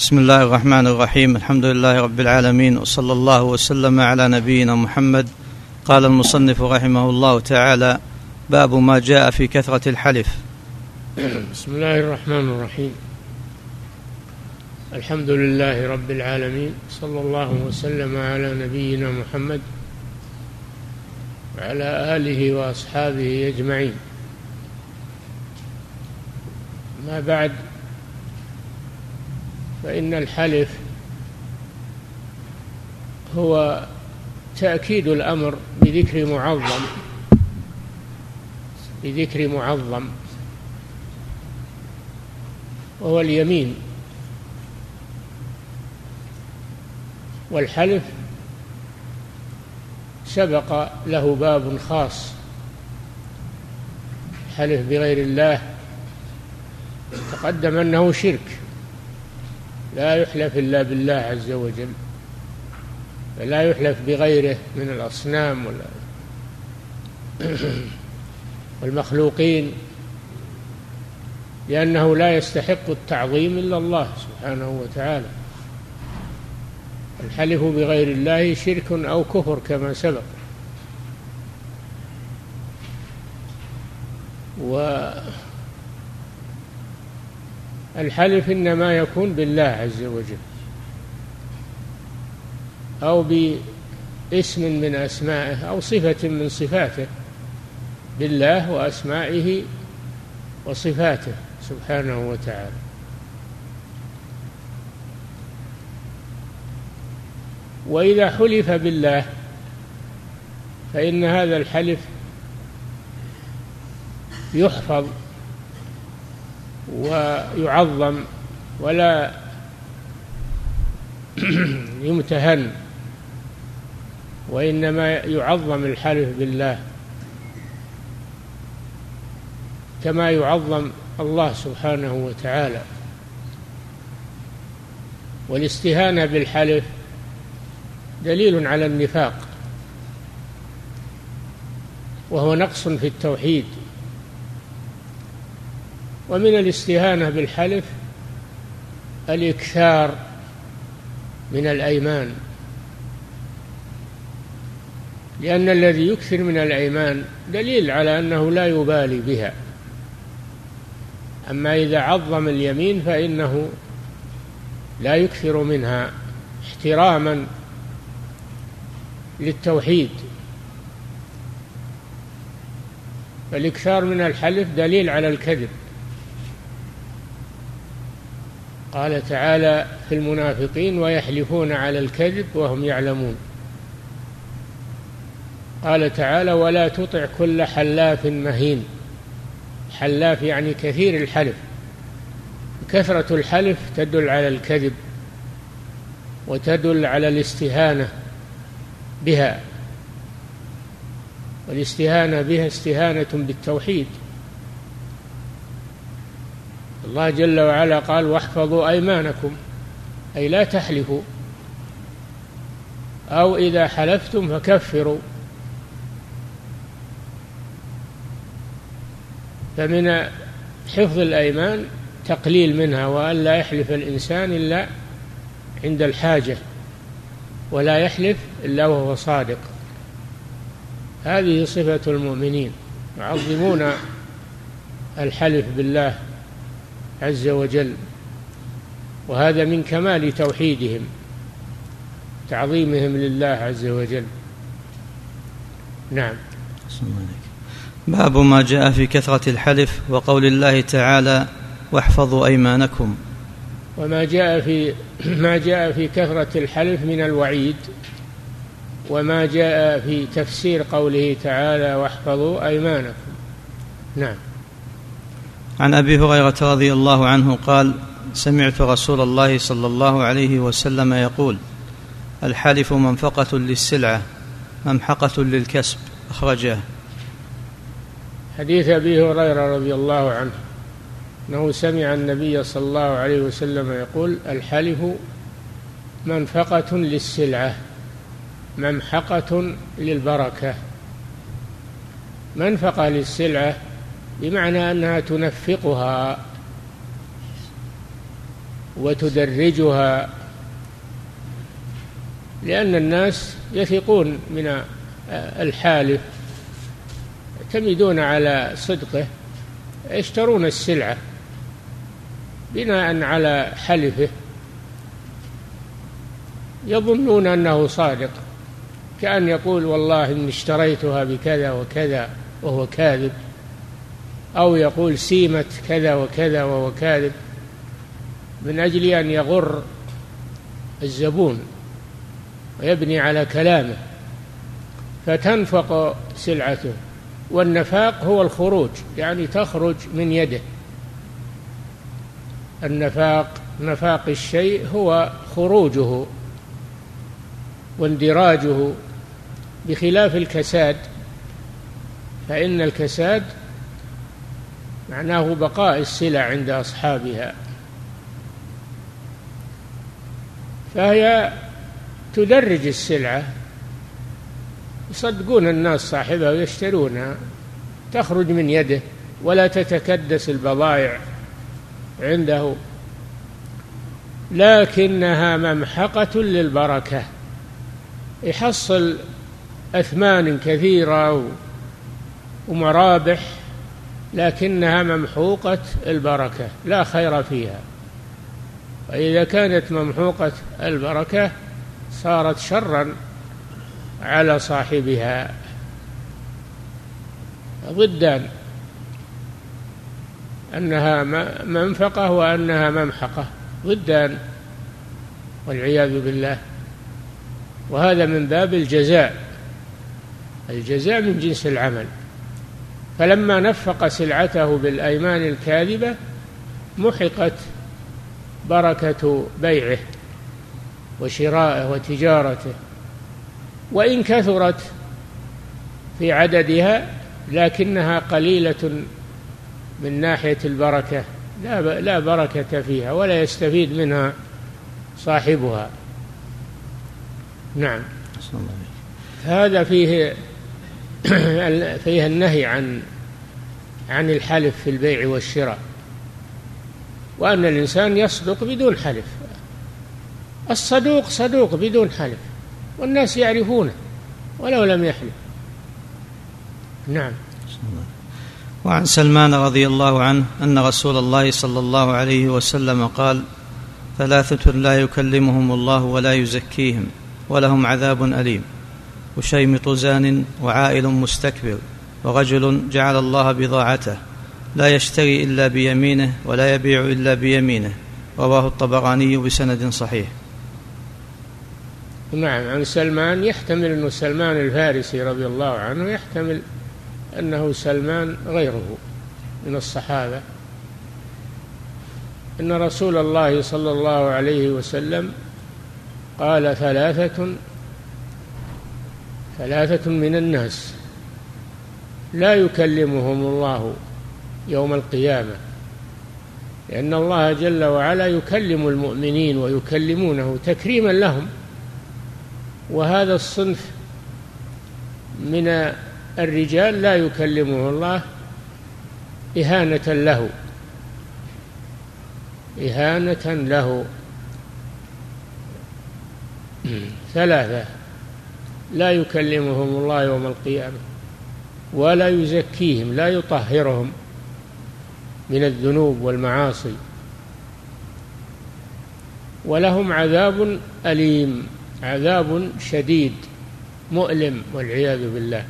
بسم الله الرحمن الرحيم الحمد لله رب العالمين وصلى الله وسلم على نبينا محمد قال المصنف رحمه الله تعالى باب ما جاء في كثرة الحلف بسم الله الرحمن الرحيم الحمد لله رب العالمين صلى الله وسلم على نبينا محمد وعلى آله وأصحابه أجمعين ما بعد فإن الحلف هو تأكيد الأمر بذكر معظم بذكر معظم وهو اليمين. والحلف سبق له باب خاص حلف بغير الله تقدم أنه شرك. لا يحلف إلا بالله عز وجل. فلا يحلف بغيره من الأصنام ولا والمخلوقين لأنه لا يستحق التعظيم إلا الله سبحانه وتعالى. الحلف بغير الله شرك أو كفر كما سبق. والحلف إنما يكون بالله عز وجل أو باسم من أسمائه أو صفة من صفاته بالله وأسمائه وصفاته سبحانه وتعالى. وإذا حلف بالله فإن هذا الحلف يحفظ ويعظم ولا يمتهن وإنما يعظم الحلف بالله كما يعظم الله سبحانه وتعالى. والاستهانة بالحلف دليل على النفاق وهو نقص في التوحيد. ومن الاستهانة بالحلف الإكثار من الأيمان. لأن الذي يكثر من الأيمان دليل على أنه لا يبالي بها. أما إذا عظم اليمين فإنه لا يكثر منها احتراما للتوحيد. فالإكثار من الحلف دليل على الكذب. قال تعالى في المنافقين ويحلفون على الكذب وهم يعلمون. قال تعالى ولا تطع كل حلاف مهين. حلاف يعني كثير الحلف. كثرة الحلف تدل على الكذب وتدل على الاستهانة بها. والاستهانة بها استهانة بالتوحيد. الله جل وعلا قال واحفظوا أيمانكم أي لا تحلفوا. أو إذا حلفتم فكفروا. فمن حفظ الأيمان تقليل منها وأن لا يحلف الإنسان إلا عند الحاجة ولا يحلف إلا وهو صادق. هذه صفة المؤمنين يعظمون الحلف بالله. عز وجل وهذا من كمال توحيدهم تعظيمهم لله عز وجل. نعم. باب ما جاء في كثرة الحلف وقول الله تعالى واحفظوا أيمانكم. وما جاء في ما جاء في كثرة الحلف من الوعيد وما جاء في تفسير قوله تعالى واحفظوا أيمانكم. نعم. عن أبي هريرة رضي الله عنه قال سمعت رسول الله صلى الله عليه وسلم يقول الحلف منفقة للسلعة ممحقة للكسب أخرجه. حديث أبي هريرة رضي الله عنه أنه سمع النبي صلى الله عليه وسلم يقول الحلف منفقة للسلعة ممحقة للبركة. منفقة للسلعة بمعنى أنها تنفقها وتدرجها لأن الناس يثقون من الحالف يعتمدون على صدقه يشترون السلعة بناء على حلفه يظنون أنه صادق كأن يقول والله إني اشتريتها بكذا وكذا وهو كاذب. أو يقول سيمة كذا وكذا وهو كاذب من أجل أن يغر الزبون ويبني على كلامه فتنفق سلعته. والنفاق هو الخروج يعني تخرج من يده. النفاق نفاق الشيء هو خروجه واندراجه. بخلاف الكساد فإن الكساد معناه بقاء السلع عند أصحابها. فهي تدرج السلعة يصدقون الناس صاحبها ويشترونها تخرج من يده ولا تتكدس البضائع عنده. لكنها ممحقة للبركة يحصل أثمان كثيرة ومرابح لكنها ممحوقة البركة لا خير فيها. وإذا كانت ممحوقة البركة صارت شرا على صاحبها. ضدان أنها منفقة وأنها ممحقة ضدان والعياذ بالله. وهذا من باب الجزاء الجزاء من جنس العمل. فلما نفق سلعته بالأيمان الكاذبة محقت بركة بيعه وشرائه وتجارته وإن كثرت في عددها لكنها قليلة من ناحية البركة لا لا بركة فيها ولا يستفيد منها صاحبها. نعم. هذا فيه فيه النهي عن عن الحلف في البيع والشراء. وأن الإنسان يصدق بدون حلف. الصدوق صدوق بدون حلف. والناس يعرفونه ولو لم يحلف. نعم. وعن سلمان رضي الله عنه أن رسول الله صلى الله عليه وسلم قال ثلاثة لا يكلمهم الله ولا يزكيهم ولهم عذاب أليم. وشيمط زان وعائل مستكبر ورجل جعل الله بضاعته لا يشتري إلا بيمينه ولا يبيع إلا بيمينه. رواه الطبراني بسند صحيح. نعم عن سلمان يحتمل أنه سلمان الفارسي رضي الله عنه يحتمل أنه سلمان غيره من الصحابة. أن رسول الله صلى الله عليه وسلم قال ثلاثة ثلاثة من الناس لا يكلمهم الله يوم القيامة لأن الله جل وعلا يكلم المؤمنين ويكلمونه تكريما لهم. وهذا الصنف من الرجال لا يكلمه الله إهانة له إهانة له. ثلاثة لا يكلمهم الله يوم القيامة ولا يزكيهم لا يطهرهم من الذنوب والمعاصي. ولهم عذاب أليم عذاب شديد مؤلم والعياذ بالله.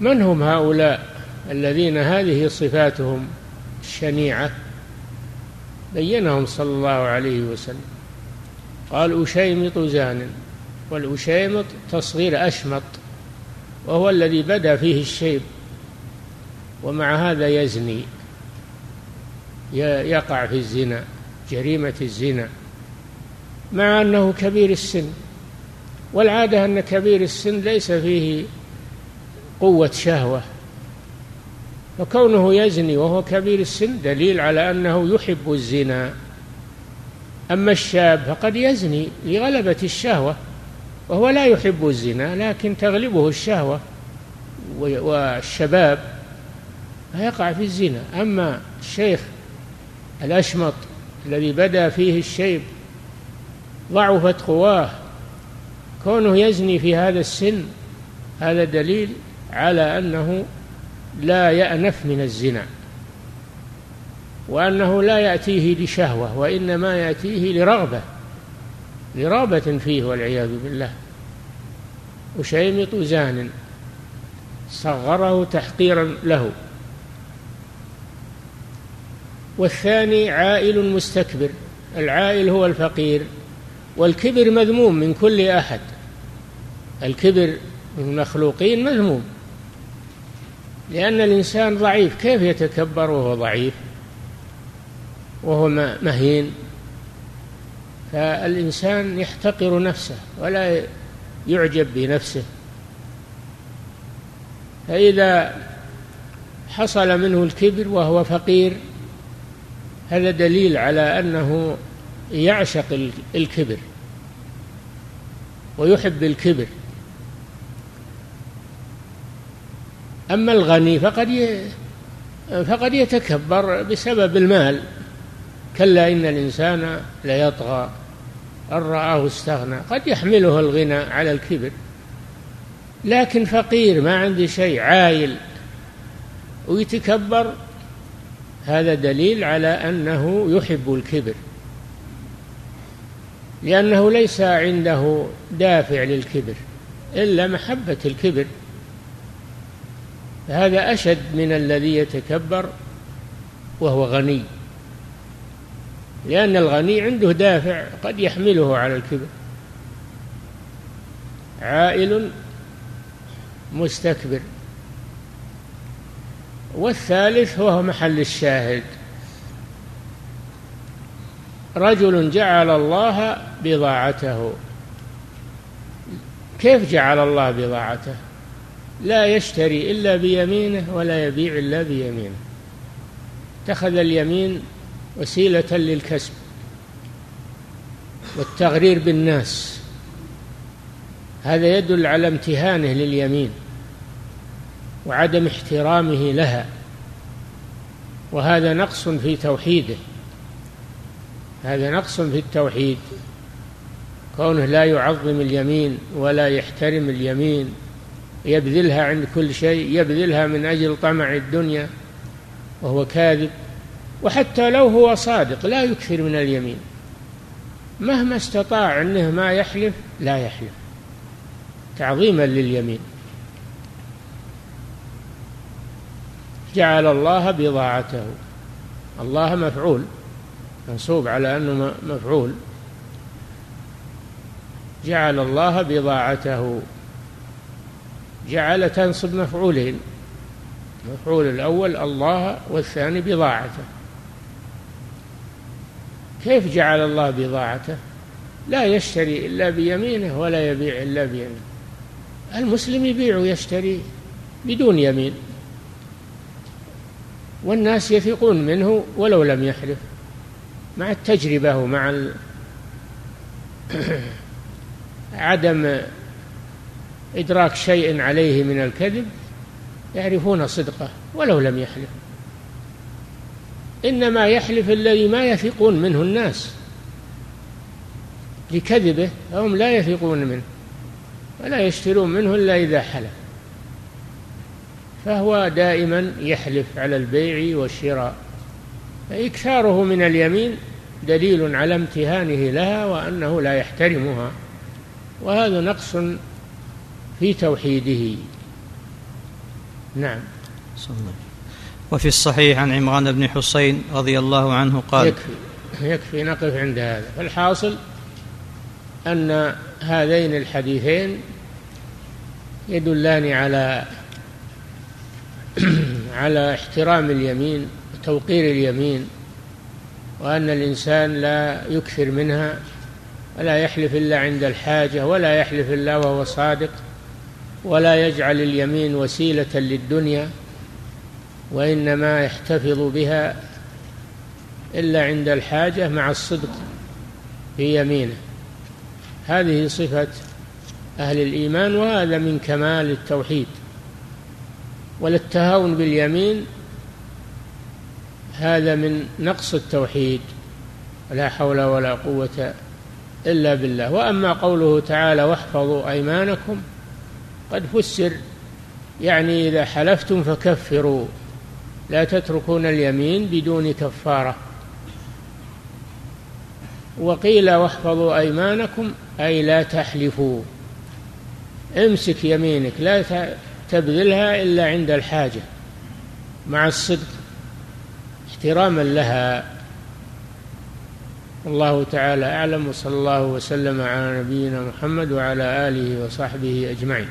من هم هؤلاء الذين هذه صفاتهم الشنيعة؟ بينهم صلى الله عليه وسلم. قال أشيمط زان. والأشيمط تصغير أشمط وهو الذي بدا فيه الشيب ومع هذا يزني يقع في الزنا جريمة الزنا مع أنه كبير السن والعادة أن كبير السن ليس فيه قوة شهوة فكونه يزني وهو كبير السن دليل على أنه يحب الزنا أما الشاب فقد يزني لغلبة الشهوة. وهو لا يحب الزنا لكن تغلبه الشهوة والشباب فيقع في الزنا. أما الشيخ الأشمط الذي بدا فيه الشيب ضعفت قواه كونه يزني في هذا السن هذا دليل على أنه لا يأنف من الزنا وأنه لا يأتيه لشهوة وإنما يأتيه لرغبة. لرغبة فيه والعياذ بالله. وشيمط زان صغره تحقيرا له. والثاني عائل مستكبر العائل هو الفقير والكبر مذموم من كل أحد. الكبر من المخلوقين مذموم لأن الإنسان ضعيف كيف يتكبر وهو ضعيف؟ وهو مهين. فالإنسان يحتقر نفسه ولا يعجب بنفسه. فإذا حصل منه الكبر وهو فقير هذا دليل على أنه يعشق الكبر ويحب الكبر. أما الغني فقد فقد يتكبر بسبب المال كلا إن الإنسان ليطغى أن رآه استغنى. قد يحمله الغنى على الكبر. لكن فقير ما عنده شيء عايل. ويتكبر. هذا دليل على أنه يحب الكبر. لأنه ليس عنده دافع للكبر إلا محبة الكبر. هذا أشد من الذي يتكبر وهو غني. لأن الغني عنده دافع قد يحمله على الكبر. عائل مستكبر. والثالث وهو محل الشاهد. رجل جعل الله بضاعته. كيف جعل الله بضاعته؟ لا يشتري إلا بيمينه ولا يبيع إلا بيمينه. اتخذ اليمين وسيلة للكسب والتغرير بالناس. هذا يدل على امتهانه لليمين وعدم احترامه لها وهذا نقص في توحيده. هذا نقص في التوحيد كونه لا يعظم اليمين ولا يحترم اليمين يبذلها عند كل شيء يبذلها من أجل طمع الدنيا وهو كاذب. وحتى لو هو صادق لا يكثر من اليمين. مهما استطاع انه ما يحلف لا يحلف. تعظيما لليمين. جعل الله بضاعته. الله مفعول. منصوب على أنه مفعول. جعل الله بضاعته. جعل تنصب مفعولين. المفعول الأول الله والثاني بضاعته. كيف جعل الله بضاعته؟ لا يشتري إلا بيمينه ولا يبيع إلا بيمينه. المسلم يبيع ويشتري بدون يمين. والناس يثقون منه ولو لم يحلف. مع التجربة ومع عدم إدراك شيء عليه من الكذب يعرفون صدقه ولو لم يحلف. إنما يحلف الذي ما يثقون منه الناس لكذبه فهم لا يثقون منه ولا يشترون منه إلا إذا حلف. فهو دائما يحلف على البيع والشراء فإكثاره من اليمين دليل على امتهانه لها وأنه لا يحترمها وهذا نقص في توحيده. نعم. صلى الله وفي الصحيح عن عمران بن حسين رضي الله عنه قال يكفي يكفي نقف عند هذا. فالحاصل أن هذين الحديثين يدلان على على احترام اليمين وتوقير اليمين وأن الإنسان لا يكثر منها ولا يحلف إلا عند الحاجة ولا يحلف إلا وهو صادق ولا يجعل اليمين وسيلة للدنيا. وإنما يحتفظ بها إلا عند الحاجة مع الصدق في يمينه. هذه صفة أهل الإيمان وهذا من كمال التوحيد. وللتهاون باليمين هذا من نقص التوحيد. لا حول ولا قوة إلا بالله. وأما قوله تعالى واحفظوا أيمانكم قد فسر يعني إذا حلفتم فكفروا. لا تتركون اليمين بدون كفارة. وقيل واحفظوا أيمانكم أي لا تحلفوا. امسك يمينك لا تبذلها إلا عند الحاجة. مع الصدق احتراما لها. الله تعالى أعلم وصلى الله وسلم على نبينا محمد وعلى آله وصحبه أجمعين.